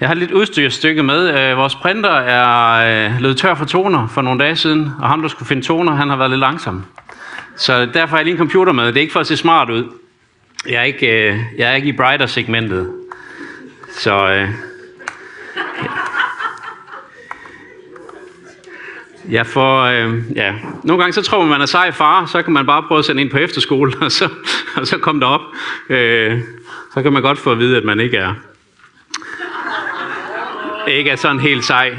Jeg har lidt udstyrstykke med. Øh, vores printer er øh, løbet tør for toner for nogle dage siden, og ham, der skulle finde toner, han har været lidt langsom. Så derfor har jeg lige en computer med. Det er ikke for at se smart ud. Jeg er ikke, øh, jeg er ikke i brighter-segmentet. Så øh, jeg får, øh, ja. Nogle gange så tror man, man er sej far, så kan man bare prøve at sende ind på efterskole, og så, og så komme derop. Øh, så kan man godt få at vide, at man ikke er, ikke er sådan helt sej.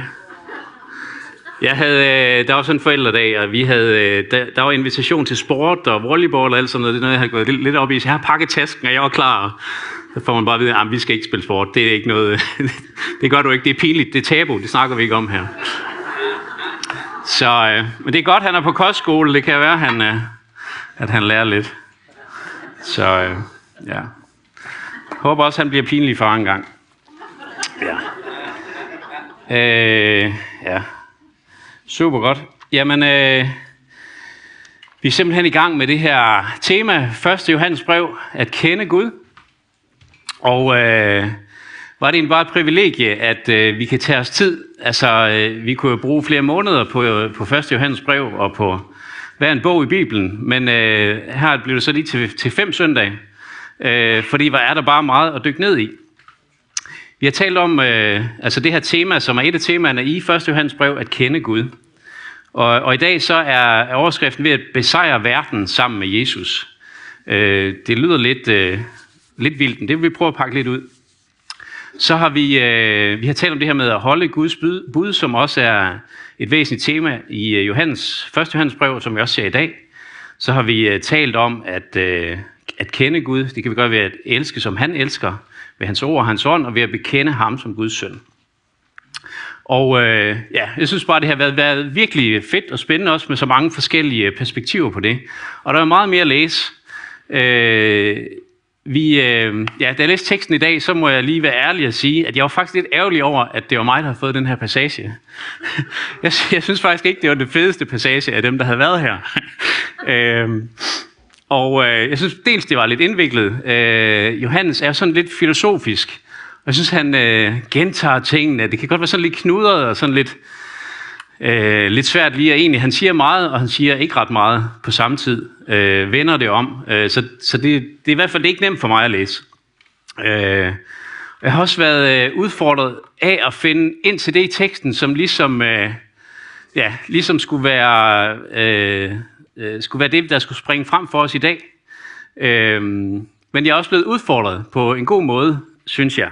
Jeg havde, øh, der var sådan en forældredag, og vi havde, øh, der, der var invitation til sport og volleyball og alt sådan noget. Det er noget, jeg havde gået lidt op i. Så jeg har pakket tasken, og jeg var klar. Så får man bare at vide, at vi skal ikke spille sport. Det er ikke noget, det gør du ikke. Det er pinligt. Det er tabu. Det snakker vi ikke om her. Så, øh, men det er godt, han er på kostskole. Det kan være, han, øh, at han lærer lidt. Så øh, ja. Jeg håber også, han bliver pinlig for en gang. Øh, ja. Super godt. Jamen, øh, vi er simpelthen i gang med det her tema, 1. Johannes brev, at kende Gud. Og øh, var det egentlig bare et privilegie, at øh, vi kan tage os tid. Altså, øh, vi kunne jo bruge flere måneder på, på 1. Johannes brev og på hver en bog i Bibelen, men øh, her blev det så lige til, til fem søndage, øh, fordi hvor er der bare meget at dykke ned i. Vi har talt om øh, altså det her tema, som er et af temaerne i 1. Johannes brev, at kende Gud. Og, og i dag så er overskriften ved at besejre verden sammen med Jesus. Øh, det lyder lidt, øh, lidt vildt, men det vil vi prøve at pakke lidt ud. Så har vi, øh, vi har talt om det her med at holde Guds bud, bud, som også er et væsentligt tema i øh, Johannes, 1. Johannes brev, som vi også ser i dag. Så har vi øh, talt om at, øh, at kende Gud. Det kan vi gøre ved at elske, som han elsker, ved hans ord og hans ånd, og ved at bekende ham som Guds søn. Og øh, ja, jeg synes bare, det har været, været virkelig fedt og spændende også med så mange forskellige øh, perspektiver på det. Og der er meget mere at læse. Øh, vi, øh, ja, da jeg læste teksten i dag, så må jeg lige være ærlig og sige, at jeg var faktisk lidt ærgerlig over, at det var mig, der havde fået den her passage. jeg, jeg synes faktisk ikke, det var det fedeste passage af dem, der havde været her. øh, og øh, jeg synes dels, det var lidt indviklet. Øh, Johannes er sådan lidt filosofisk. Og jeg synes, han øh, gentager tingene. Det kan godt være sådan lidt knudret og sådan lidt, øh, lidt svært lige at egentlig. Han siger meget, og han siger ikke ret meget på samme tid. Øh, vender det om. Øh, så så det, det er i hvert fald ikke nemt for mig at læse. Øh, jeg har også været øh, udfordret af at finde ind til det i teksten, som ligesom, øh, ja, ligesom skulle være... Øh, øh, skulle være det, der skulle springe frem for os i dag. Øh, men jeg er også blevet udfordret på en god måde, synes jeg.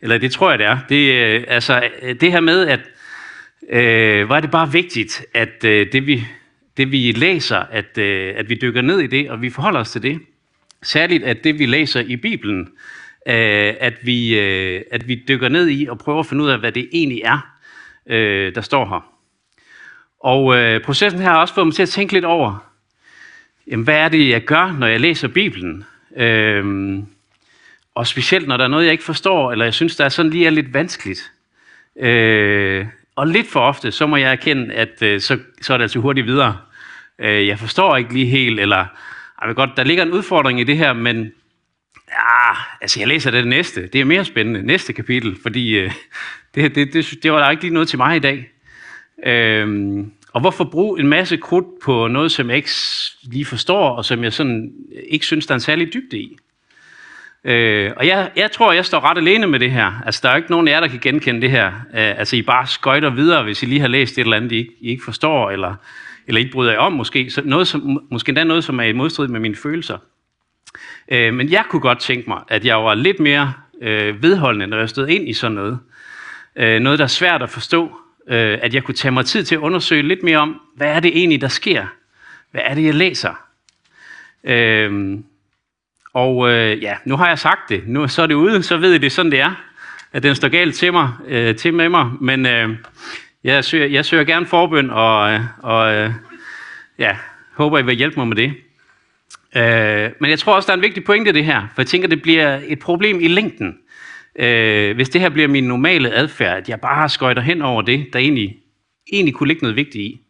Eller det tror jeg, det er. Det, øh, altså, øh, det her med, at øh, hvor er det bare vigtigt, at øh, det, vi, det vi læser, at, øh, at vi dykker ned i det, og vi forholder os til det. Særligt, at det vi læser i Bibelen, øh, at, vi, øh, at vi dykker ned i og prøver at finde ud af, hvad det egentlig er, øh, der står her. Og øh, processen her har også fået mig til at tænke lidt over, jamen, hvad er det, jeg gør, når jeg læser Bibelen? Øh, og specielt, når der er noget, jeg ikke forstår, eller jeg synes, der er sådan lige er lidt vanskeligt. Øh, og lidt for ofte, så må jeg erkende, at øh, så, så er det altså hurtigt videre. Øh, jeg forstår ikke lige helt, eller jeg ved godt, der ligger en udfordring i det her, men ja, altså jeg læser det næste. Det er mere spændende. Næste kapitel, fordi øh, det, det, det, det var der ikke lige noget til mig i dag. Øhm, og hvorfor bruge en masse krudt på noget, som jeg ikke lige forstår, og som jeg sådan ikke synes, der er en særlig dybde i? Øh, og jeg, jeg tror, jeg står ret alene med det her. Altså, der er jo ikke nogen af jer, der kan genkende det her. Øh, altså, I bare skøjter videre, hvis I lige har læst et eller andet, I ikke, I ikke forstår, eller, eller ikke bryder jer om måske. Så noget, som, måske endda noget, som er i modstrid med mine følelser. Øh, men jeg kunne godt tænke mig, at jeg var lidt mere øh, vedholdende, når jeg stod ind i sådan noget. Øh, noget, der er svært at forstå, øh, at jeg kunne tage mig tid til at undersøge lidt mere om, hvad er det egentlig, der sker? Hvad er det, jeg læser? Øh, og øh, ja, nu har jeg sagt det. Nu så er det ude, så ved I det sådan, det er. At den står galt til mig, øh, til med mig. Men øh, jeg, søger, jeg søger gerne forbøn, og, øh, og øh, ja, håber, I vil hjælpe mig med det. Øh, men jeg tror også, der er en vigtig pointe i det her. For jeg tænker, det bliver et problem i længden øh, hvis det her bliver min normale adfærd, at jeg bare skøjter hen over det, der egentlig, egentlig kunne ligge noget vigtigt i.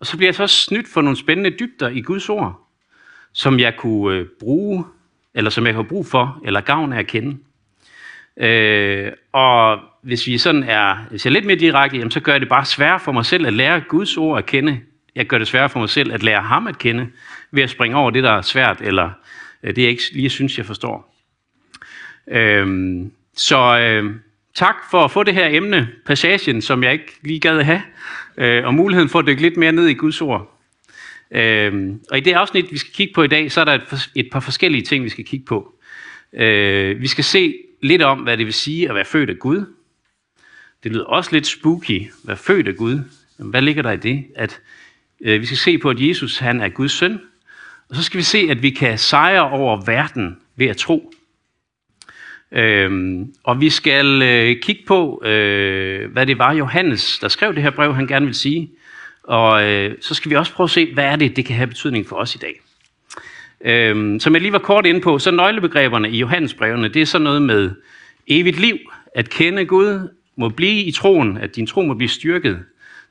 Og så bliver jeg så snydt for nogle spændende dybder i Guds ord, som jeg kunne øh, bruge, eller som jeg har brug for, eller gavn af at kende. Øh, og hvis vi sådan er, hvis jeg er lidt mere direkte, jamen, så gør jeg det bare sværere for mig selv at lære Guds ord at kende. Jeg gør det sværere for mig selv at lære ham at kende, ved at springe over det, der er svært, eller øh, det, jeg ikke lige synes, jeg forstår. Øh, så øh, tak for at få det her emne, passagen, som jeg ikke lige gad have, øh, og muligheden for at dykke lidt mere ned i Guds ord. Øh, og i det afsnit, vi skal kigge på i dag, så er der et, et par forskellige ting, vi skal kigge på. Øh, vi skal se lidt om, hvad det vil sige at være født af Gud. Det lyder også lidt spooky, at være født af Gud. Jamen, hvad ligger der i det? At øh, vi skal se på, at Jesus han er Guds søn. Og så skal vi se, at vi kan sejre over verden ved at tro. Øhm, og vi skal øh, kigge på, øh, hvad det var Johannes, der skrev det her brev, han gerne vil sige. Og øh, så skal vi også prøve at se, hvad er det, det kan have betydning for os i dag. Øhm, som jeg lige var kort inde på, så nøglebegreberne i Johannesbrevene, det er sådan noget med evigt liv, at kende Gud, må blive i troen, at din tro må blive styrket.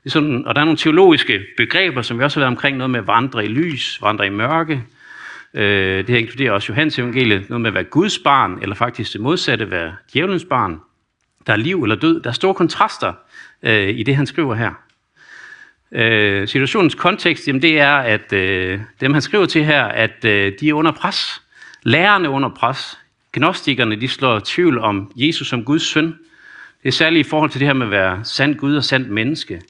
Det er sådan, og der er nogle teologiske begreber, som vi også har været omkring, noget med at vandre i lys, vandre i mørke. Øh, det her inkluderer også Johannes evangeliet, noget med at være Guds barn, eller faktisk det modsatte, være djævelens barn. Der er liv eller død. Der er store kontraster øh, i det, han skriver her. Øh, situationens kontekst, jamen det er, at øh, dem han skriver til her, at øh, de er under pres. Lærerne er under pres. Gnostikerne, de slår tvivl om Jesus som Guds søn. Det er særligt i forhold til det her med at være sand Gud og sandt menneske.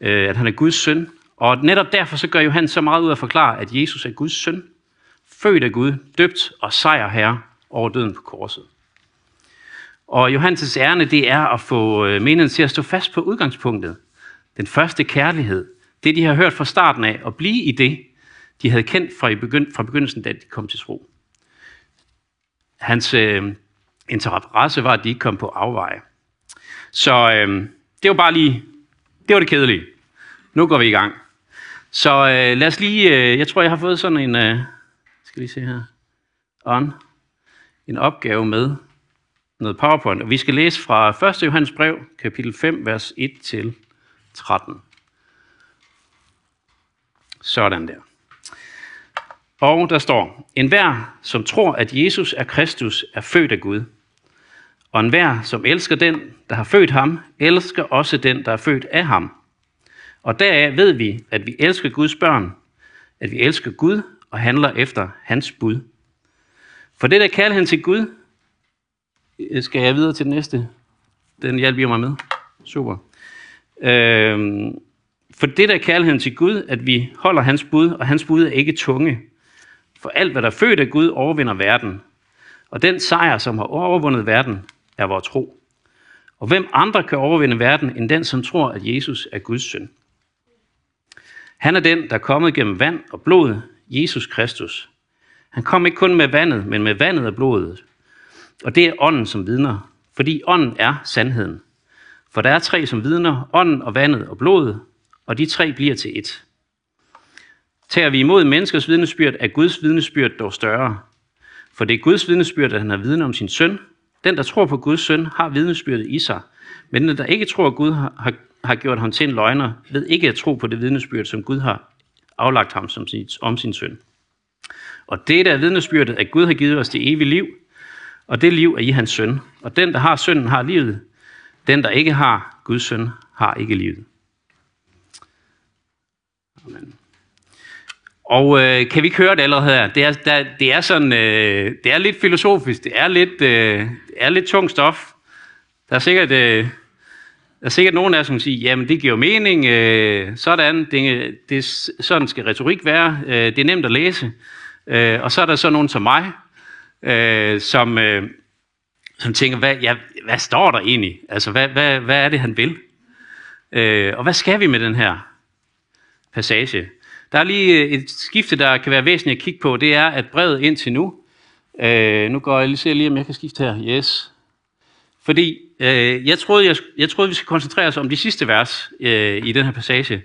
Øh, at han er Guds søn. Og netop derfor så gør Johannes så meget ud af at forklare, at Jesus er Guds søn. Født af Gud, døbt og sejr herre over døden på korset. Og Johannes' ærne, det er at få øh, menigheden til at stå fast på udgangspunktet den første kærlighed, det de har hørt fra starten af, og blive i det, de havde kendt fra, i begynd- fra begyndelsen, da de kom til tro. Hans øh, interesse var, at de ikke kom på afveje. Så øh, det var bare lige, det var det kedelige. Nu går vi i gang. Så øh, lad os lige, øh, jeg tror, jeg har fået sådan en, øh, skal lige se her, on, en opgave med noget PowerPoint. Og vi skal læse fra 1. Johannes brev, kapitel 5, vers 1 til 13. Sådan der. Og der står, en hver, som tror, at Jesus er Kristus, er født af Gud. Og en hver, som elsker den, der har født ham, elsker også den, der er født af ham. Og deraf ved vi, at vi elsker Guds børn, at vi elsker Gud og handler efter hans bud. For det der kalder han til Gud, øh, skal jeg videre til den næste. Den hjælper mig med. Super. Øhm, for det der kalder han til Gud, at vi holder hans bud, og hans bud er ikke tunge. For alt, hvad der er født af Gud, overvinder verden. Og den sejr, som har overvundet verden, er vores tro. Og hvem andre kan overvinde verden, end den, som tror, at Jesus er Guds søn? Han er den, der er kommet gennem vand og blod, Jesus Kristus. Han kom ikke kun med vandet, men med vandet og blodet. Og det er ånden, som vidner, fordi ånden er sandheden. For der er tre som vidner, ånden og vandet og blodet, og de tre bliver til ét. Tager vi imod menneskers vidnesbyrd, er Guds vidnesbyrd dog større. For det er Guds vidnesbyrd, at han har vidne om sin søn. Den, der tror på Guds søn, har vidnesbyrdet i sig. Men den, der ikke tror, at Gud har, har gjort ham til en løgner, ved ikke at tro på det vidnesbyrd, som Gud har aflagt ham som sin, om sin søn. Og det der er vidnesbyrdet, at Gud har givet os det evige liv, og det liv er i hans søn. Og den, der har sønnen, har livet. Den, der ikke har Guds søn, har ikke livet. Amen. Og øh, kan vi høre det allerede her? Det er, der, det er sådan, øh, det er lidt filosofisk, det er lidt, øh, det er lidt tung stof. Der er sikkert, øh, der er sikkert nogen af jer, som siger, jamen det giver mening, øh, sådan, det, det, sådan skal retorik være, øh, det er nemt at læse. Øh, og så er der så nogen som mig, øh, som, øh, som tænker, hvad, ja, hvad står der egentlig? Altså, hvad, hvad, hvad er det, han vil? Øh, og hvad skal vi med den her passage? Der er lige øh, et skifte, der kan være væsentligt at kigge på. Det er, at brevet indtil nu, øh, nu går jeg lige, ser lige, om jeg kan skifte her. Yes. Fordi øh, jeg, troede, jeg, jeg troede, vi skulle koncentrere os om de sidste vers øh, i den her passage.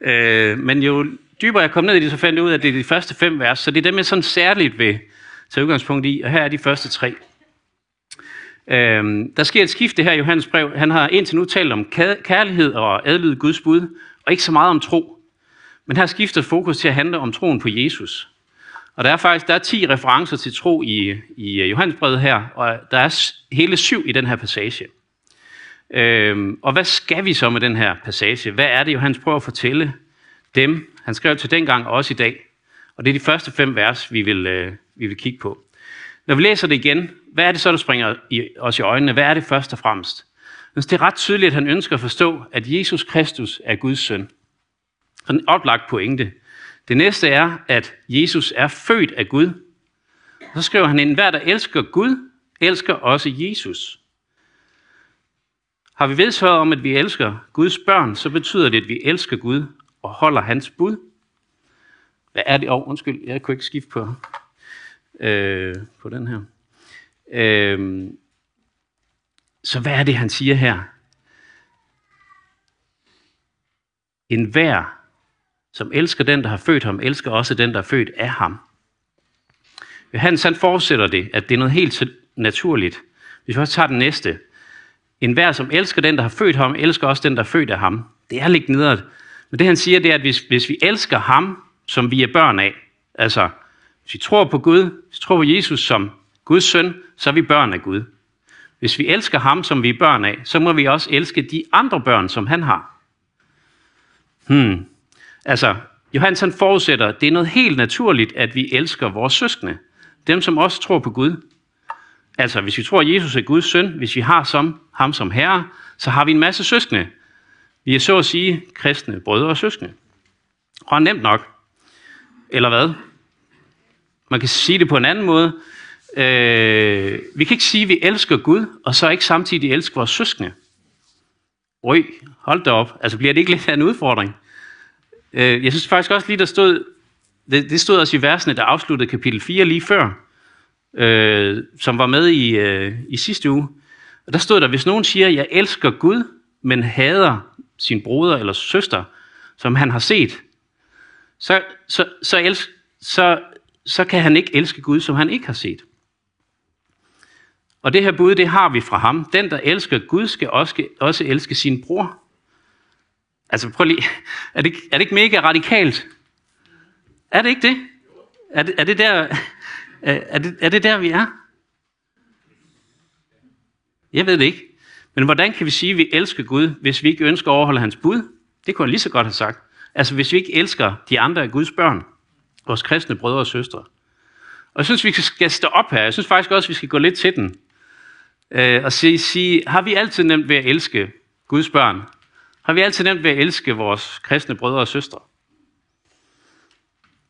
Øh, men jo dybere jeg kom ned i det, så fandt jeg ud af, at det er de første fem vers. Så det er dem, jeg sådan særligt vil tage udgangspunkt i. Og her er de første tre. Øh, der sker et skifte her i Johannes brev. Han har indtil nu talt om kærlighed og adlyde Guds bud, og ikke så meget om tro. Men her skifter fokus til at handle om troen på Jesus. Og der er faktisk der er 10 referencer til tro i, i øh, Johannesbrevet her, og øh, der er hele syv i den her passage. Øhm, og hvad skal vi så med den her passage? Hvad er det, Johannes prøver at fortælle dem? Han skrev til dengang og også i dag. Og det er de første fem vers, vi vil, øh, vi vil kigge på. Når vi læser det igen, hvad er det så, der springer i, os i øjnene? Hvad er det først og fremmest? Det er ret tydeligt, at han ønsker at forstå, at Jesus Kristus er Guds søn. Så en oplagt pointe. Det næste er, at Jesus er født af Gud. Så skriver han, ind, hver, der elsker Gud, elsker også Jesus. Har vi vedtaget om, at vi elsker Guds børn, så betyder det, at vi elsker Gud og holder hans bud. Hvad er det? Åh, oh, undskyld, jeg kunne ikke skifte på, øh, på den her. Øh, så hvad er det, han siger her? En hver, som elsker den, der har født ham, elsker også den, der er født af ham. Johannes han fortsætter det, at det er noget helt naturligt. Hvis vi også tager den næste. En hver, som elsker den, der har født ham, elsker også den, der er født af ham. Det er lidt nedret. Men det han siger, det er, at hvis, hvis vi elsker ham, som vi er børn af, altså hvis vi tror på Gud, hvis vi tror på Jesus som Guds søn, så er vi børn af Gud. Hvis vi elsker ham, som vi er børn af, så må vi også elske de andre børn, som han har. Hmm. Altså, Johannes han forudsætter, at det er noget helt naturligt, at vi elsker vores søskende. Dem, som også tror på Gud. Altså, hvis vi tror, at Jesus er Guds søn, hvis vi har som, ham som herre, så har vi en masse søskende. Vi er så at sige kristne brødre og søskende. Og nemt nok. Eller hvad? Man kan sige det på en anden måde. Øh, vi kan ikke sige, at vi elsker Gud, og så ikke samtidig elsker vores søskende. Røg, hold da op. Altså bliver det ikke lidt af en udfordring? Øh, jeg synes faktisk også lige, der stod, det, det stod også i versene, der afsluttede kapitel 4 lige før, øh, som var med i, øh, i sidste uge. Og der stod der, hvis nogen siger, jeg elsker Gud, men hader sin broder eller søster, som han har set, så, så, så, elsk, så, så kan han ikke elske Gud, som han ikke har set. Og det her bud, det har vi fra ham. Den, der elsker Gud, skal også, også elske sin bror. Altså prøv lige, er det, er det ikke mega radikalt? Er det ikke det? Er det, er det, der, er det, er det der, vi er? Jeg ved det ikke. Men hvordan kan vi sige, at vi elsker Gud, hvis vi ikke ønsker at overholde hans bud? Det kunne jeg lige så godt have sagt. Altså hvis vi ikke elsker de andre af Guds børn, vores kristne brødre og søstre. Og jeg synes, vi skal stå op her. Jeg synes faktisk også, vi skal gå lidt til den. Øh, og sige, sige, har vi altid nemt ved at elske Guds børn? Har vi altid nemt ved at elske vores kristne brødre og søstre?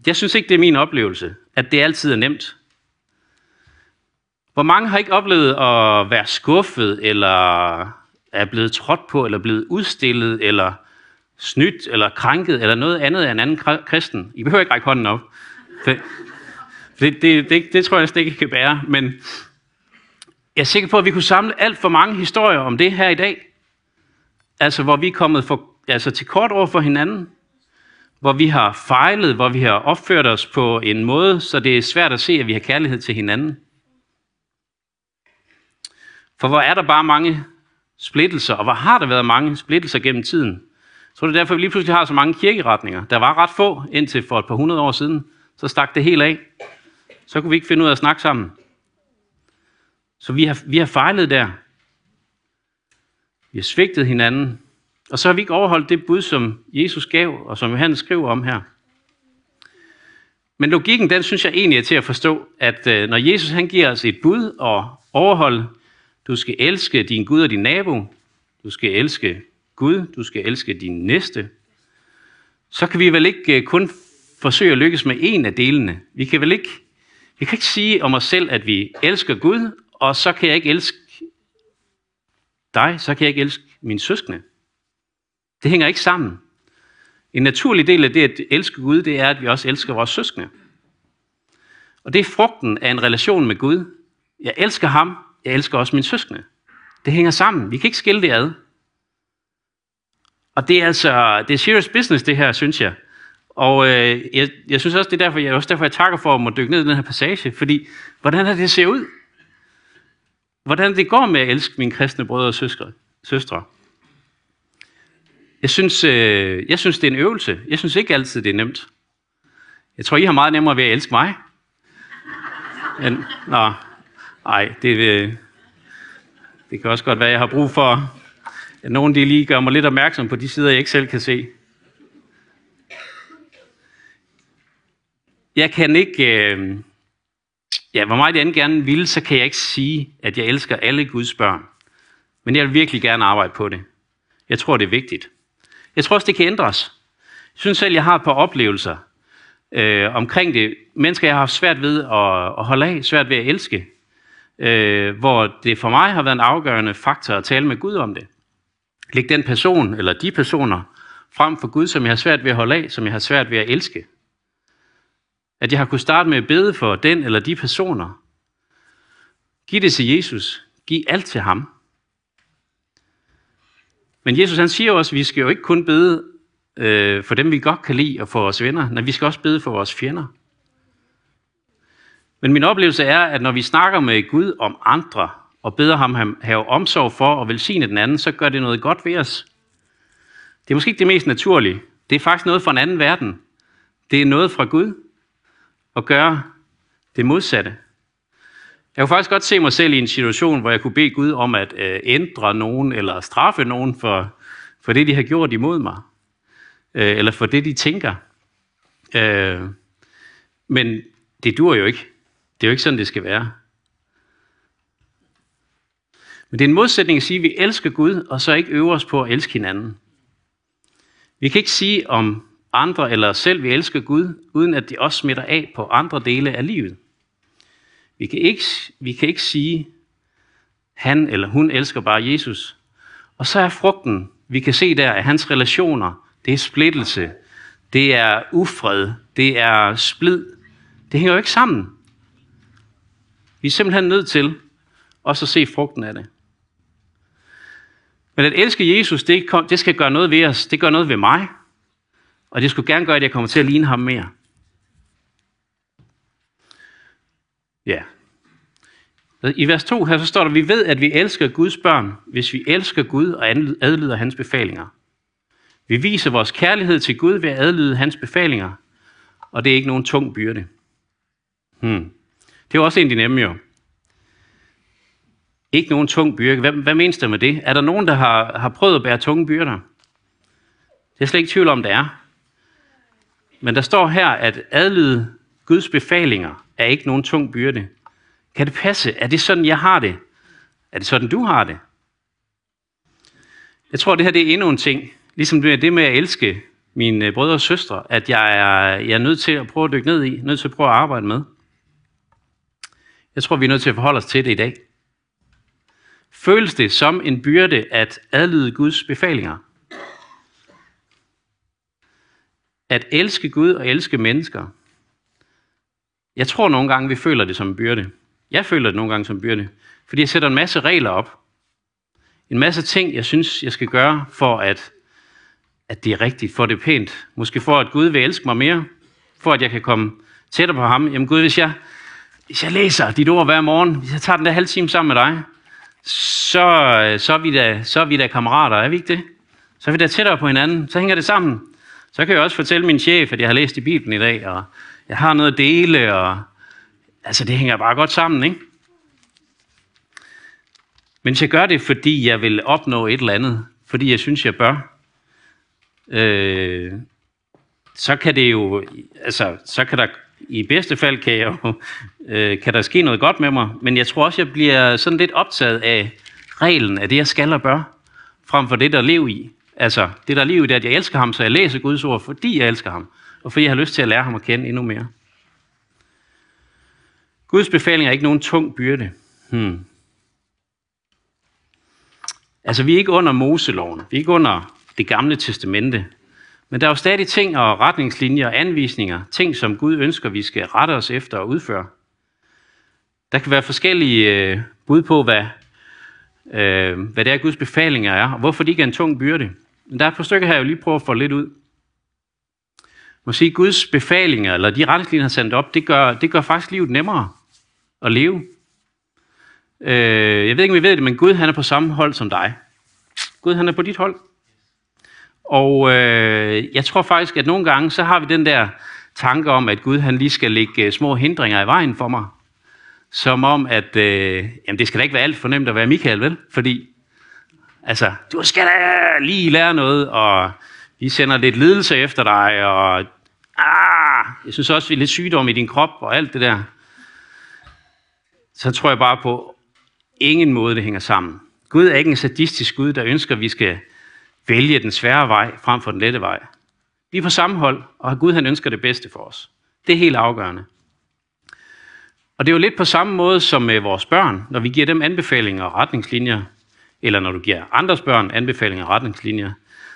Jeg synes ikke, det er min oplevelse, at det altid er nemt. Hvor mange har ikke oplevet at være skuffet, eller er blevet trådt på, eller blevet udstillet, eller snydt, eller krænket, eller noget andet af en anden kristen? I behøver ikke række hånden op. For det, det, det, det tror jeg slet ikke kan bære. Men jeg er sikker på, at vi kunne samle alt for mange historier om det her i dag. Altså, hvor vi er kommet for, altså, til kort over for hinanden. Hvor vi har fejlet, hvor vi har opført os på en måde, så det er svært at se, at vi har kærlighed til hinanden. For hvor er der bare mange splittelser, og hvor har der været mange splittelser gennem tiden? Så det er derfor, vi lige pludselig har så mange kirkeretninger. Der var ret få indtil for et par hundrede år siden. Så stak det helt af. Så kunne vi ikke finde ud af at snakke sammen. Så vi har, vi har fejlet der. Vi har svigtet hinanden. Og så har vi ikke overholdt det bud, som Jesus gav, og som Johannes skriver om her. Men logikken, den synes jeg egentlig er til at forstå, at øh, når Jesus han giver os et bud og overhold, du skal elske din Gud og din nabo, du skal elske Gud, du skal elske din næste, så kan vi vel ikke øh, kun forsøge at lykkes med en af delene. Vi kan vel ikke, vi kan ikke sige om os selv, at vi elsker Gud, og så kan jeg ikke elske dig, så kan jeg ikke elske min søskende. Det hænger ikke sammen. En naturlig del af det at elske Gud, det er, at vi også elsker vores søskende. Og det er frugten af en relation med Gud. Jeg elsker ham, jeg elsker også min søskende. Det hænger sammen. Vi kan ikke skille det ad. Og det er altså, det er serious business det her, synes jeg. Og øh, jeg, jeg synes også, det er derfor, jeg, også derfor, jeg takker for at må dykke ned i den her passage, fordi hvordan er det ser ud? Hvordan det går med at elske mine kristne brødre og søstre. søstre. Jeg synes, øh, jeg synes, det er en øvelse. Jeg synes ikke altid, det er nemt. Jeg tror, I har meget nemmere ved at elske mig, Men, nå, ej, det, øh, det kan også godt være, jeg har brug for, at nogen de lige gør mig lidt opmærksom på de sider, jeg ikke selv kan se. Jeg kan ikke, øh, ja, hvor meget jeg end gerne vil, så kan jeg ikke sige, at jeg elsker alle Guds børn. Men jeg vil virkelig gerne arbejde på det. Jeg tror, det er vigtigt. Jeg tror også, det kan ændres. Jeg synes selv, jeg har et par oplevelser øh, omkring det. Mennesker, jeg har haft svært ved at, at holde af, svært ved at elske. Øh, hvor det for mig har været en afgørende faktor at tale med Gud om det. Læg den person, eller de personer, frem for Gud, som jeg har svært ved at holde af, som jeg har svært ved at elske. At jeg har kunnet starte med at bede for den eller de personer. Giv det til Jesus. Giv alt til ham. Men Jesus han siger også, at vi skal jo ikke kun bede øh, for dem, vi godt kan lide, og for vores venner. Nej, vi skal også bede for vores fjender. Men min oplevelse er, at når vi snakker med Gud om andre, og beder ham have omsorg for og velsigne den anden, så gør det noget godt ved os. Det er måske ikke det mest naturlige. Det er faktisk noget fra en anden verden. Det er noget fra Gud at gøre det modsatte. Jeg kunne faktisk godt se mig selv i en situation, hvor jeg kunne bede Gud om at øh, ændre nogen eller straffe nogen for, for det, de har gjort imod mig. Øh, eller for det, de tænker. Øh, men det dur jo ikke. Det er jo ikke sådan, det skal være. Men det er en modsætning at sige, at vi elsker Gud, og så ikke øver os på at elske hinanden. Vi kan ikke sige om andre eller os selv, vi elsker Gud, uden at det også smitter af på andre dele af livet. Vi kan ikke, vi kan ikke sige, han eller hun elsker bare Jesus. Og så er frugten, vi kan se der, at hans relationer, det er splittelse, det er ufred, det er splid. Det hænger jo ikke sammen. Vi er simpelthen nødt til også at se frugten af det. Men at elske Jesus, det, det skal gøre noget ved os. Det gør noget ved mig. Og det skulle gerne gøre, at jeg kommer til at ligne ham mere. Ja. I vers 2 her så står der, vi ved, at vi elsker Guds børn, hvis vi elsker Gud og adlyder hans befalinger. Vi viser vores kærlighed til Gud ved at adlyde hans befalinger, og det er ikke nogen tung byrde. Hmm. Det er også en af de nemme jo. Ikke nogen tung byrde. Hvad, hvad menes der med det? Er der nogen, der har, har prøvet at bære tunge byrder? Det er slet ikke tvivl om, det er. Men der står her, at adlyde Guds befalinger er ikke nogen tung byrde. Kan det passe? Er det sådan, jeg har det? Er det sådan, du har det? Jeg tror, det her det er endnu en ting. Ligesom det med at elske mine brødre og søstre, at jeg er, jeg er nødt til at prøve at dykke ned i, nødt til at prøve at arbejde med. Jeg tror, vi er nødt til at forholde os til det i dag. Føles det som en byrde at adlyde Guds befalinger? At elske Gud og elske mennesker. Jeg tror nogle gange, vi føler det som en byrde. Jeg føler det nogle gange som en byrde. Fordi jeg sætter en masse regler op. En masse ting, jeg synes, jeg skal gøre, for at, at det er rigtigt, for det er pænt. Måske for, at Gud vil elske mig mere. For at jeg kan komme tættere på ham. Jamen Gud, hvis jeg, hvis jeg læser dit ord hver morgen, hvis jeg tager den der halv time sammen med dig, så, så, er vi da, så er vi da kammerater, er vi ikke det? Så er vi da tættere på hinanden, så hænger det sammen. Så kan jeg også fortælle min chef, at jeg har læst i Bibelen i dag, og jeg har noget at dele, og altså det hænger bare godt sammen, ikke? Men jeg gør det, fordi jeg vil opnå et eller andet, fordi jeg synes, jeg bør, øh, så kan det jo, altså, så kan der i bedste fald kan, jeg jo, øh, kan der ske noget godt med mig, men jeg tror også, jeg bliver sådan lidt optaget af reglen, af det, jeg skal og bør, frem for det, der lever i. Altså, det, der er livet, det er, at jeg elsker ham, så jeg læser Guds ord, fordi jeg elsker ham, og fordi jeg har lyst til at lære ham at kende endnu mere. Guds befaling er ikke nogen tung byrde. Hmm. Altså, vi er ikke under Moseloven. Vi er ikke under det gamle testamente. Men der er jo stadig ting og retningslinjer og anvisninger, ting som Gud ønsker, vi skal rette os efter og udføre. Der kan være forskellige øh, bud på, hvad, øh, hvad det er, Guds befalinger er, og hvorfor de ikke er en tung byrde. Men der er et par stykker her, jeg vil lige prøve at få lidt ud. Man sige, Guds befalinger, eller de retningslinjer, han har sendt op, det gør, det gør faktisk livet nemmere at leve. Øh, jeg ved ikke, om I ved det, men Gud han er på samme hold som dig. Gud han er på dit hold. Og øh, jeg tror faktisk, at nogle gange, så har vi den der tanke om, at Gud han lige skal lægge øh, små hindringer i vejen for mig som om, at øh, jamen, det skal da ikke være alt for nemt at være Michael, vel? Fordi, altså, du skal da lige lære noget, og vi sender lidt lidelse efter dig, og ah, jeg synes også, vi er lidt sygdom i din krop, og alt det der. Så tror jeg bare på, ingen måde det hænger sammen. Gud er ikke en sadistisk Gud, der ønsker, at vi skal vælge den svære vej frem for den lette vej. Vi er på samme hold, og Gud han ønsker det bedste for os. Det er helt afgørende. Og det er jo lidt på samme måde som med vores børn, når vi giver dem anbefalinger og retningslinjer, eller når du giver andres børn anbefalinger og retningslinjer,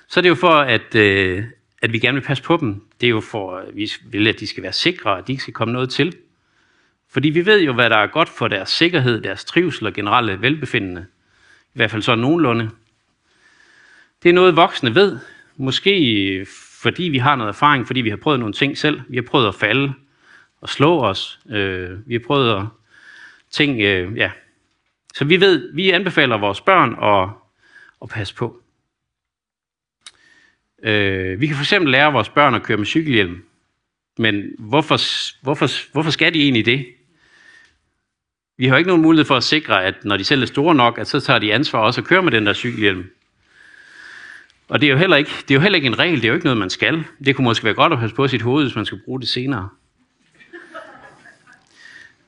så er det jo for, at, øh, at vi gerne vil passe på dem. Det er jo for, at vi vil, at de skal være sikre, at de ikke skal komme noget til. Fordi vi ved jo, hvad der er godt for deres sikkerhed, deres trivsel og generelle velbefindende. I hvert fald så nogenlunde. Det er noget, voksne ved. Måske øh, fordi vi har noget erfaring, fordi vi har prøvet nogle ting selv. Vi har prøvet at falde at slå os. Øh, vi har prøvet at ting, øh, ja. Så vi ved, vi anbefaler vores børn at, at passe på. Øh, vi kan for eksempel lære vores børn at køre med cykelhjelm. Men hvorfor, hvorfor, hvorfor skal de egentlig det? Vi har ikke nogen mulighed for at sikre, at når de selv er store nok, at så tager de ansvar også at køre med den der cykelhjelm. Og det er, jo heller ikke, det er jo heller ikke en regel, det er jo ikke noget, man skal. Det kunne måske være godt at passe på sit hoved, hvis man skal bruge det senere.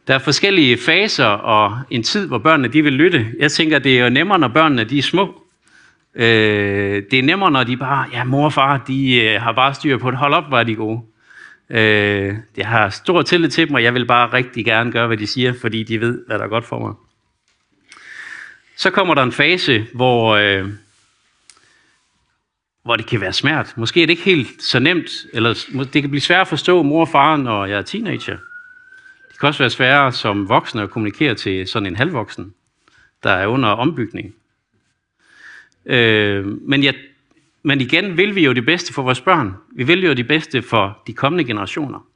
Der er forskellige faser og en tid, hvor børnene de vil lytte. Jeg tænker, det er jo nemmere, når børnene de er små. Øh, det er nemmere, når de bare, ja, mor og far, de øh, har bare styr på det. Hold op, hvor er de gode. Øh, jeg har stor tillid til dem, og jeg vil bare rigtig gerne gøre, hvad de siger, fordi de ved, hvad der er godt for mig. Så kommer der en fase, hvor, øh, hvor det kan være svært. Måske er det ikke helt så nemt, eller det kan blive svært at forstå mor og far, når jeg er teenager. Det kan også være sværere som voksne at kommunikere til sådan en halvvoksen, der er under ombygning. Øh, men, jeg, men igen vil vi jo det bedste for vores børn. Vi vil jo det bedste for de kommende generationer.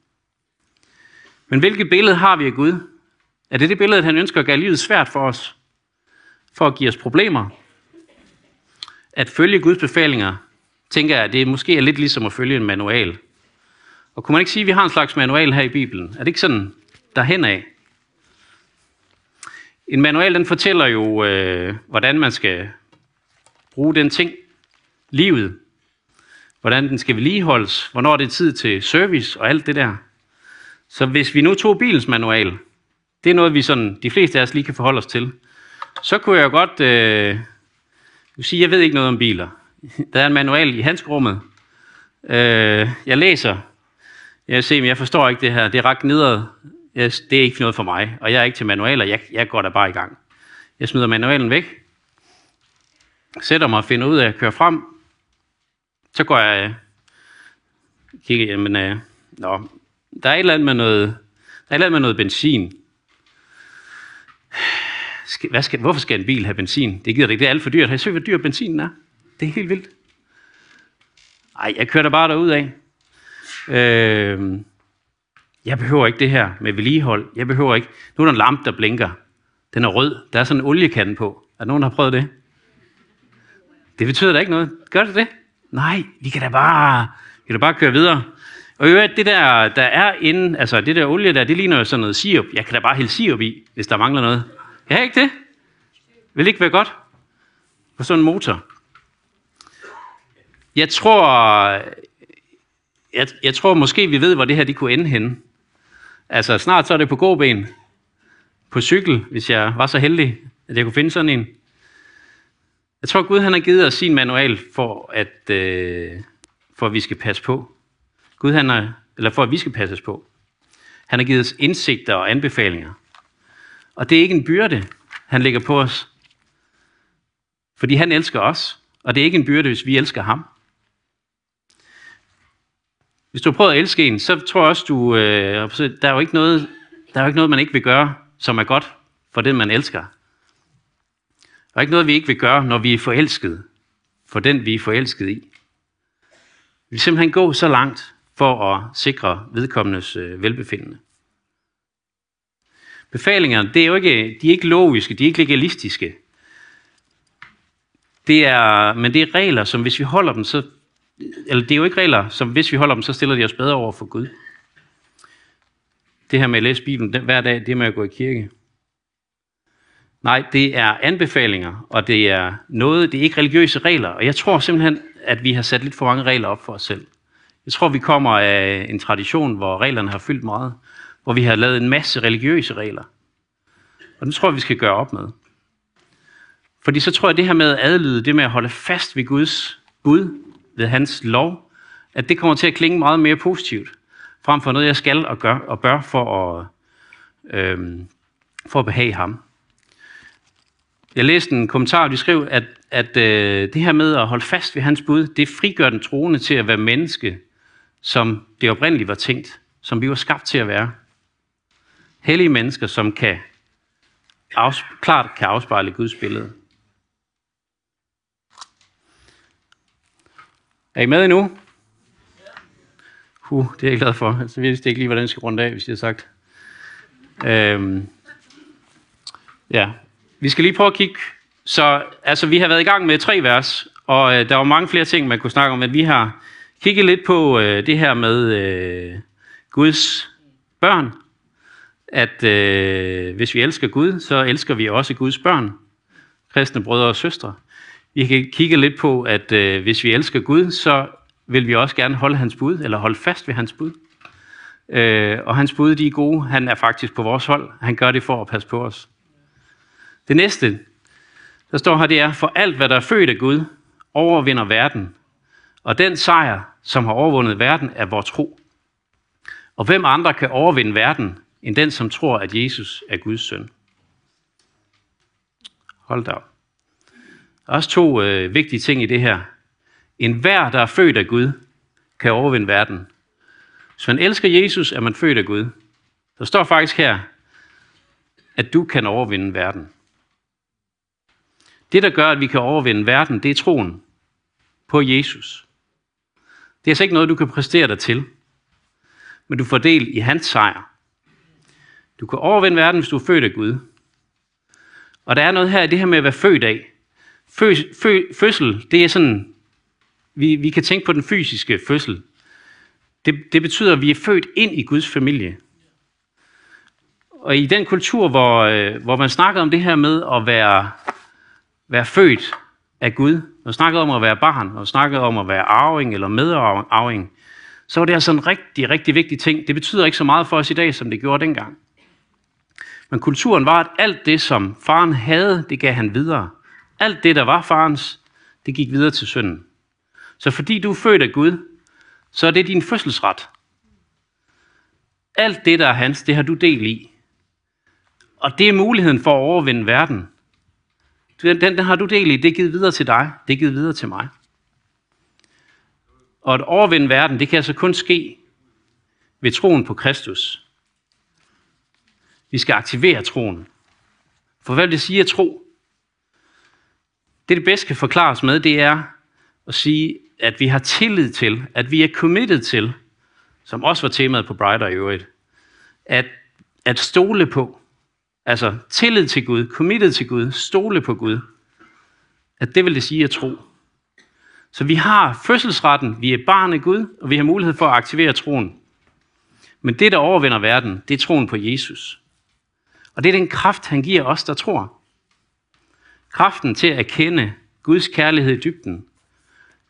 Men hvilket billede har vi af Gud? Er det det billede, at han ønsker at gøre livet svært for os? For at give os problemer? At følge Guds befalinger, tænker jeg, det måske er lidt ligesom at følge en manual. Og kunne man ikke sige, at vi har en slags manual her i Bibelen? Er det ikke sådan derhen af? En manual, den fortæller jo, øh, hvordan man skal bruge den ting, livet, hvordan den skal vedligeholdes, hvornår det er tid til service og alt det der. Så hvis vi nu tog bilens manual, det er noget, vi sådan, de fleste af os lige kan forholde os til, så kunne jeg godt øh, sige, jeg ved ikke noget om biler. Der er en manual i handskerummet. Øh, jeg læser. Jeg ser, men jeg forstår ikke det her. Det er ret nedad. Det er ikke noget for mig, og jeg er ikke til manualer. Jeg, jeg går da bare i gang. Jeg smider manualen væk, sætter mig og finder ud af at køre frem. Så går jeg øh, kigger, jamen, øh, nå, der er et eller andet med noget, der er et eller andet med noget benzin. Hvad skal, hvorfor skal en bil have benzin? Det gider det ikke. Det er alt for dyrt. Har I set, hvor dyr benzinen er? Det er helt vildt. Ej, jeg kører da bare derud af. Øh, jeg behøver ikke det her med vedligehold. Jeg behøver ikke. Nu er der en lampe, der blinker. Den er rød. Der er sådan en oliekande på. Er nogen, der har prøvet det? Det betyder da ikke noget. Gør det det? Nej, vi kan da bare, vi kan da bare køre videre. Og i det der, der er inde, altså det der olie der, det ligner jo sådan noget sirup. Jeg kan da bare hælde sirup i, hvis der mangler noget. Kan jeg ikke det? Vil det ikke være godt? På sådan en motor. Jeg tror, jeg, jeg tror måske, vi ved, hvor det her de kunne ende henne. Altså snart så er det på gåben, på cykel, hvis jeg var så heldig, at jeg kunne finde sådan en. Jeg tror, Gud han har givet os sin manual for, at, øh, for at vi skal passe på. Gud han har, eller for at vi skal passes på. Han har givet os indsigter og anbefalinger. Og det er ikke en byrde, han lægger på os. Fordi han elsker os, og det er ikke en byrde, hvis vi elsker ham. Hvis du prøver at elske en, så tror jeg også, du, øh, der, er jo ikke noget, der er jo ikke noget, man ikke vil gøre, som er godt for den, man elsker. Der er ikke noget, vi ikke vil gøre, når vi er forelsket for den, vi er forelsket i. Vi vil simpelthen gå så langt for at sikre vedkommendes øh, velbefindende. Befalingerne, det er jo ikke, de er ikke logiske, de er ikke legalistiske. Det er, men det er regler, som hvis vi holder dem, så eller det er jo ikke regler, som hvis vi holder dem, så stiller de os bedre over for Gud. Det her med at læse Bibelen hver dag, det med at gå i kirke, Nej, det er anbefalinger, og det er noget, det er ikke religiøse regler. Og jeg tror simpelthen, at vi har sat lidt for mange regler op for os selv. Jeg tror, vi kommer af en tradition, hvor reglerne har fyldt meget, hvor vi har lavet en masse religiøse regler. Og det tror jeg, vi skal gøre op med. Fordi så tror jeg, at det her med at adlyde, det med at holde fast ved Guds bud, ved hans lov, at det kommer til at klinge meget mere positivt, frem for noget, jeg skal og gør og bør for at, øhm, for at behage ham. Jeg læste en kommentar, de skrev, at, at øh, det her med at holde fast ved hans bud, det frigør den troende til at være menneske, som det oprindeligt var tænkt, som vi var skabt til at være. Hellige mennesker, som kan afs- klart kan afspejle Guds billede. Er I med endnu? Uh, det er jeg glad for. Altså, jeg vidste ikke lige, hvordan jeg skal runde af, hvis jeg har sagt. Øhm, ja, vi skal lige prøve at kigge. Så altså, vi har været i gang med tre vers, og øh, der var mange flere ting, man kunne snakke om, men vi har kigget lidt på øh, det her med øh, Guds børn. At øh, hvis vi elsker Gud, så elsker vi også Guds børn, kristne brødre og søstre. Vi kan kigge lidt på, at øh, hvis vi elsker Gud, så vil vi også gerne holde hans bud, eller holde fast ved hans bud. Øh, og hans bud, de er gode. Han er faktisk på vores hold. Han gør det for at passe på os. Det næste, der står her, det er, for alt, hvad der er født af Gud, overvinder verden. Og den sejr, som har overvundet verden, er vores tro. Og hvem andre kan overvinde verden, end den, som tror, at Jesus er Guds søn? Hold da op. Der er også to øh, vigtige ting i det her. En hver, der er født af Gud, kan overvinde verden. Hvis man elsker Jesus, er man født af Gud. Der står faktisk her, at du kan overvinde verden. Det, der gør, at vi kan overvinde verden, det er troen på Jesus. Det er altså ikke noget, du kan præstere dig til, men du får del i hans sejr. Du kan overvinde verden, hvis du er født af Gud. Og der er noget her i det her med at være født af. Fø, fø, fødsel, det er sådan, vi, vi kan tænke på den fysiske fødsel. Det, det betyder, at vi er født ind i Guds familie. Og i den kultur, hvor, øh, hvor man snakker om det her med at være være født af Gud, og snakkede om at være barn, og snakkede om at være arving eller medarving, så var det altså en rigtig, rigtig vigtig ting. Det betyder ikke så meget for os i dag, som det gjorde dengang. Men kulturen var, at alt det, som faren havde, det gav han videre. Alt det, der var farens, det gik videre til sønnen. Så fordi du er født af Gud, så er det din fødselsret. Alt det, der er hans, det har du del i. Og det er muligheden for at overvinde verden. Den, den, den har du del i. Det er givet videre til dig. Det er givet videre til mig. Og at overvinde verden, det kan altså kun ske ved troen på Kristus. Vi skal aktivere troen. For hvad vil det sige at tro? Det, det bedst kan forklares med, det er at sige, at vi har tillid til, at vi er committed til, som også var temaet på Brighter i øvrigt, at, at stole på, Altså tillid til Gud, committed til Gud, stole på Gud. At det vil det sige at tro. Så vi har fødselsretten, vi er barn af Gud, og vi har mulighed for at aktivere troen. Men det, der overvinder verden, det er troen på Jesus. Og det er den kraft, han giver os, der tror. Kraften til at kende Guds kærlighed i dybden.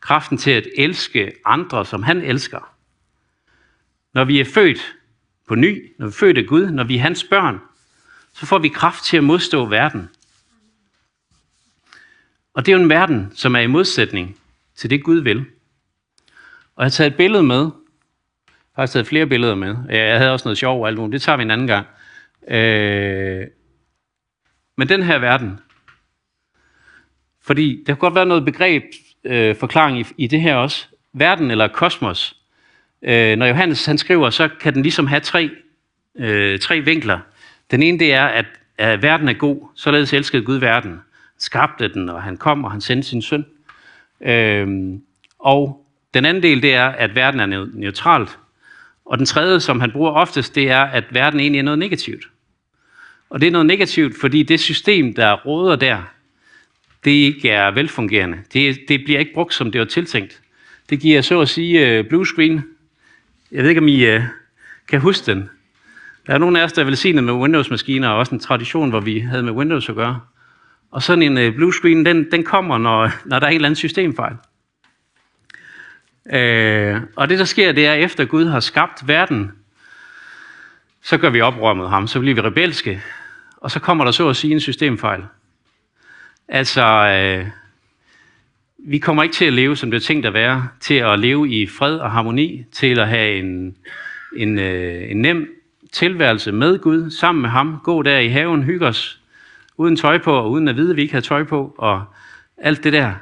Kraften til at elske andre, som han elsker. Når vi er født på ny, når vi er født af Gud, når vi er hans børn, så får vi kraft til at modstå verden. Og det er jo en verden, som er i modsætning til det, Gud vil. Og jeg har taget et billede med. Jeg har taget flere billeder med. Jeg havde også noget sjov og alt muligt. Det tager vi en anden gang. Øh, men den her verden, fordi der kan godt være noget begreb, øh, forklaring i, i det her også. Verden eller kosmos. Øh, når Johannes han skriver, så kan den ligesom have tre, øh, tre vinkler. Den ene det er, at, at verden er god, således elskede Gud verden. Skabte den, og han kom, og han sendte sin søn. Øh, og den anden del, det er, at verden er neutralt. Og den tredje, som han bruger oftest, det er, at verden egentlig er noget negativt. Og det er noget negativt, fordi det system, der råder der, det ikke er velfungerende. Det, det bliver ikke brugt, som det var tiltænkt. Det giver så at sige uh, blue screen. Jeg ved ikke, om I uh, kan huske den. Der er nogle af os, der er velsignet med Windows-maskiner, og også en tradition, hvor vi havde med Windows at gøre. Og sådan en uh, blue screen, den, den kommer, når, når der er en eller anden systemfejl. Uh, og det, der sker, det er, efter Gud har skabt verden, så gør vi oprør mod ham, så bliver vi rebelske, og så kommer der så at sige en systemfejl. Altså, øh, vi kommer ikke til at leve, som det er tænkt at være, til at leve i fred og harmoni, til at have en, en, øh, en nem tilværelse med Gud, sammen med ham, gå der i haven, hygge os, uden tøj på, og uden at vide, at vi ikke havde tøj på, og alt det der.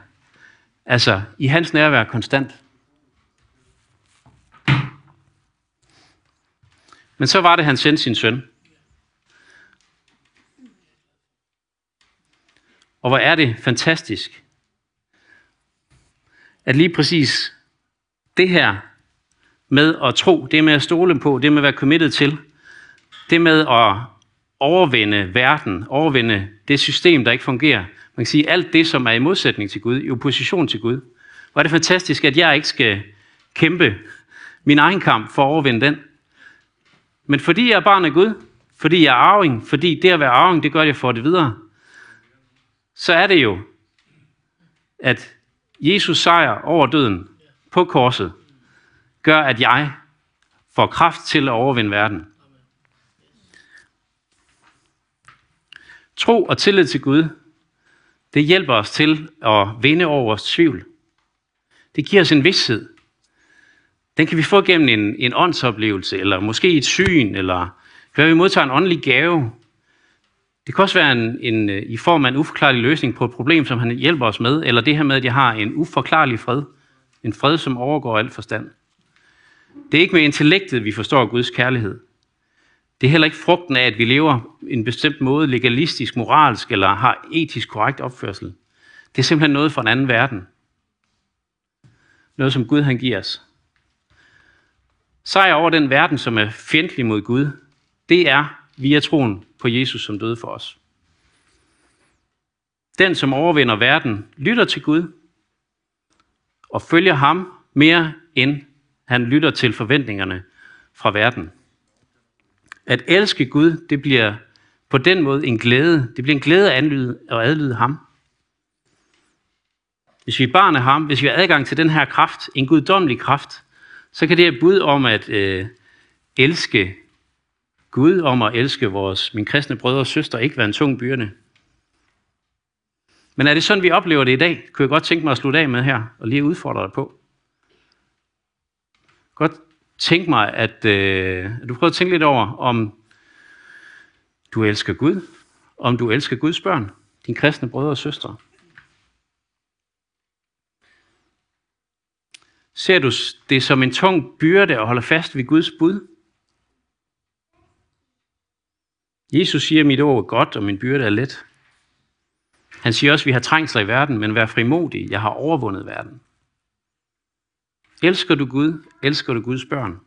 Altså, i hans nærvær konstant. Men så var det, han sendte sin søn. Og hvor er det fantastisk, at lige præcis det her med at tro, det med at stole på, det med at være committed til, det med at overvinde verden, overvinde det system, der ikke fungerer. Man kan sige, alt det, som er i modsætning til Gud, i opposition til Gud. Hvor er det fantastisk, at jeg ikke skal kæmpe min egen kamp for at overvinde den. Men fordi jeg er barn af Gud, fordi jeg er arving, fordi det at være arving, det gør, at jeg får det videre, så er det jo, at Jesus sejr over døden på korset, gør, at jeg får kraft til at overvinde verden. Tro og tillid til Gud, det hjælper os til at vinde over vores tvivl. Det giver os en vidshed. Den kan vi få gennem en, en åndsoplevelse, eller måske et syn, eller hvad vi modtager en åndelig gave. Det kan også være en, en, øh, i form af en uforklarlig løsning på et problem, som han hjælper os med, eller det her med, at jeg har en uforklarlig fred. En fred, som overgår alt forstand. Det er ikke med intellektet, vi forstår Guds kærlighed. Det er heller ikke frugten af, at vi lever en bestemt måde, legalistisk, moralsk eller har etisk korrekt opførsel. Det er simpelthen noget fra en anden verden. Noget, som Gud han giver os. Sejr over den verden, som er fjendtlig mod Gud, det er via troen på Jesus, som døde for os. Den, som overvinder verden, lytter til Gud og følger ham mere end han lytter til forventningerne fra verden. At elske Gud, det bliver på den måde en glæde. Det bliver en glæde at anlyde og adlyde ham. Hvis vi er barn af ham, hvis vi har adgang til den her kraft, en guddommelig kraft, så kan det her bud om at øh, elske Gud, om at elske vores, min kristne brødre og søstre, ikke være en tung byrde. Men er det sådan, vi oplever det i dag? Kunne jeg godt tænke mig at slutte af med her, og lige udfordre dig på. Godt tænke mig, at øh, du prøver at tænke lidt over, om du elsker Gud, om du elsker Guds børn, dine kristne brødre og søstre. Ser du det som en tung byrde at holde fast ved Guds bud? Jesus siger, at mit ord er godt, og min byrde er let. Han siger også, at vi har trængsler i verden, men vær frimodig. Jeg har overvundet verden. Elsker du Gud? Elsker du Guds børn?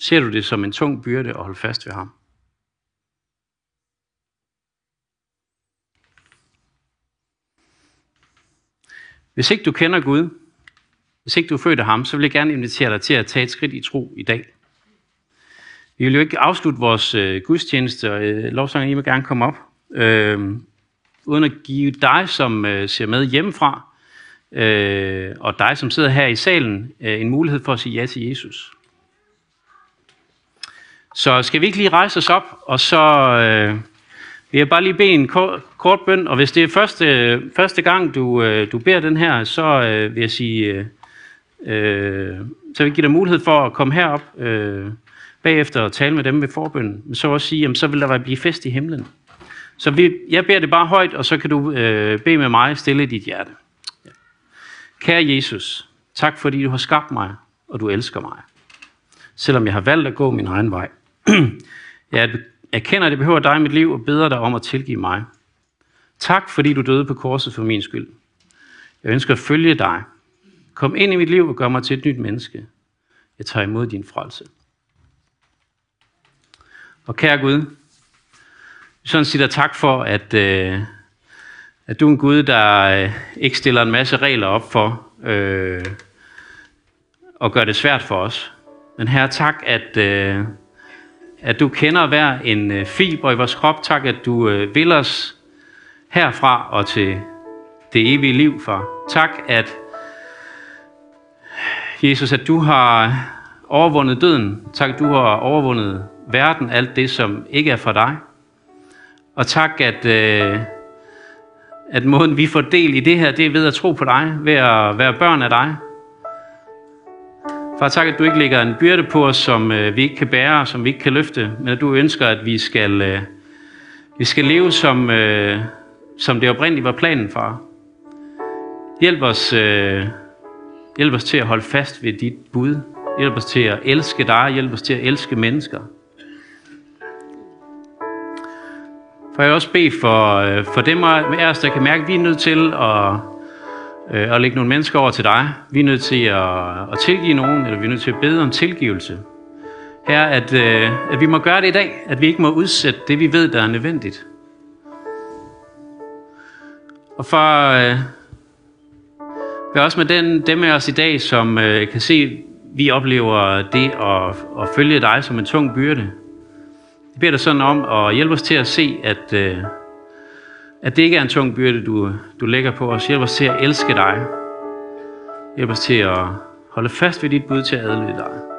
Ser du det som en tung byrde at holde fast ved ham? Hvis ikke du kender Gud, hvis ikke du er født af ham, så vil jeg gerne invitere dig til at tage et skridt i tro i dag. Vi vil jo ikke afslutte vores øh, gudstjeneste, og øh, lovsangen I må gerne komme op, øh, uden at give dig, som øh, ser med hjemmefra, øh, og dig, som sidder her i salen, øh, en mulighed for at sige ja til Jesus. Så skal vi ikke lige rejse os op, og så øh, vil jeg bare lige bede en kort, kort bøn, og hvis det er første, første gang, du, øh, du beder den her, så øh, vil jeg sige, øh, øh, så vil jeg give dig mulighed for at komme herop øh, bagefter og tale med dem ved forbønden, men så også sige, jamen, så vil der blive fest i himlen. Så vi, jeg beder det bare højt, og så kan du øh, bede med mig stille dit hjerte. Kære Jesus, tak fordi du har skabt mig, og du elsker mig. Selvom jeg har valgt at gå min egen vej. jeg erkender, at det behøver dig i mit liv, og beder dig om at tilgive mig. Tak fordi du døde på korset for min skyld. Jeg ønsker at følge dig. Kom ind i mit liv og gør mig til et nyt menneske. Jeg tager imod din frelse. Og kære Gud, jeg sådan siger tak for, at, øh, at du er en Gud, der øh, ikke stiller en masse regler op for øh, og gør det svært for os. Men her tak, at, øh, at du kender hver en øh, fiber i vores krop. Tak, at du øh, vil os herfra og til det evige liv, far. Tak, at Jesus, at du har overvundet døden. Tak, at du har overvundet verden, alt det, som ikke er fra dig. Og tak, at, øh, at måden vi får del i det her, det er ved at tro på dig, ved at være børn af dig. Far, tak, at du ikke lægger en byrde på os, som øh, vi ikke kan bære, som vi ikke kan løfte, men at du ønsker, at vi skal, øh, vi skal leve, som, øh, som det oprindeligt var planen, far. Hjælp os, øh, hjælp os til at holde fast ved dit bud. Hjælp os til at elske dig. Hjælp os til at elske mennesker. For jeg også bede for, øh, for dem af os, der kan mærke, at vi er nødt til at, øh, at lægge nogle mennesker over til dig. Vi er nødt til at, at tilgive nogen, eller vi er nødt til at bede om tilgivelse. Her, at, øh, at vi må gøre det i dag, at vi ikke må udsætte det, vi ved, der er nødvendigt. Og for øh, vær også med den, dem af os i dag, som øh, kan se, vi oplever det at, at følge dig som en tung byrde. Jeg beder dig sådan om at hjælpe os til at se, at, øh, at det ikke er en tung byrde, du, du lægger på os. Hjælp os til at elske dig. Hjælp os til at holde fast ved dit bud til at adlyde dig.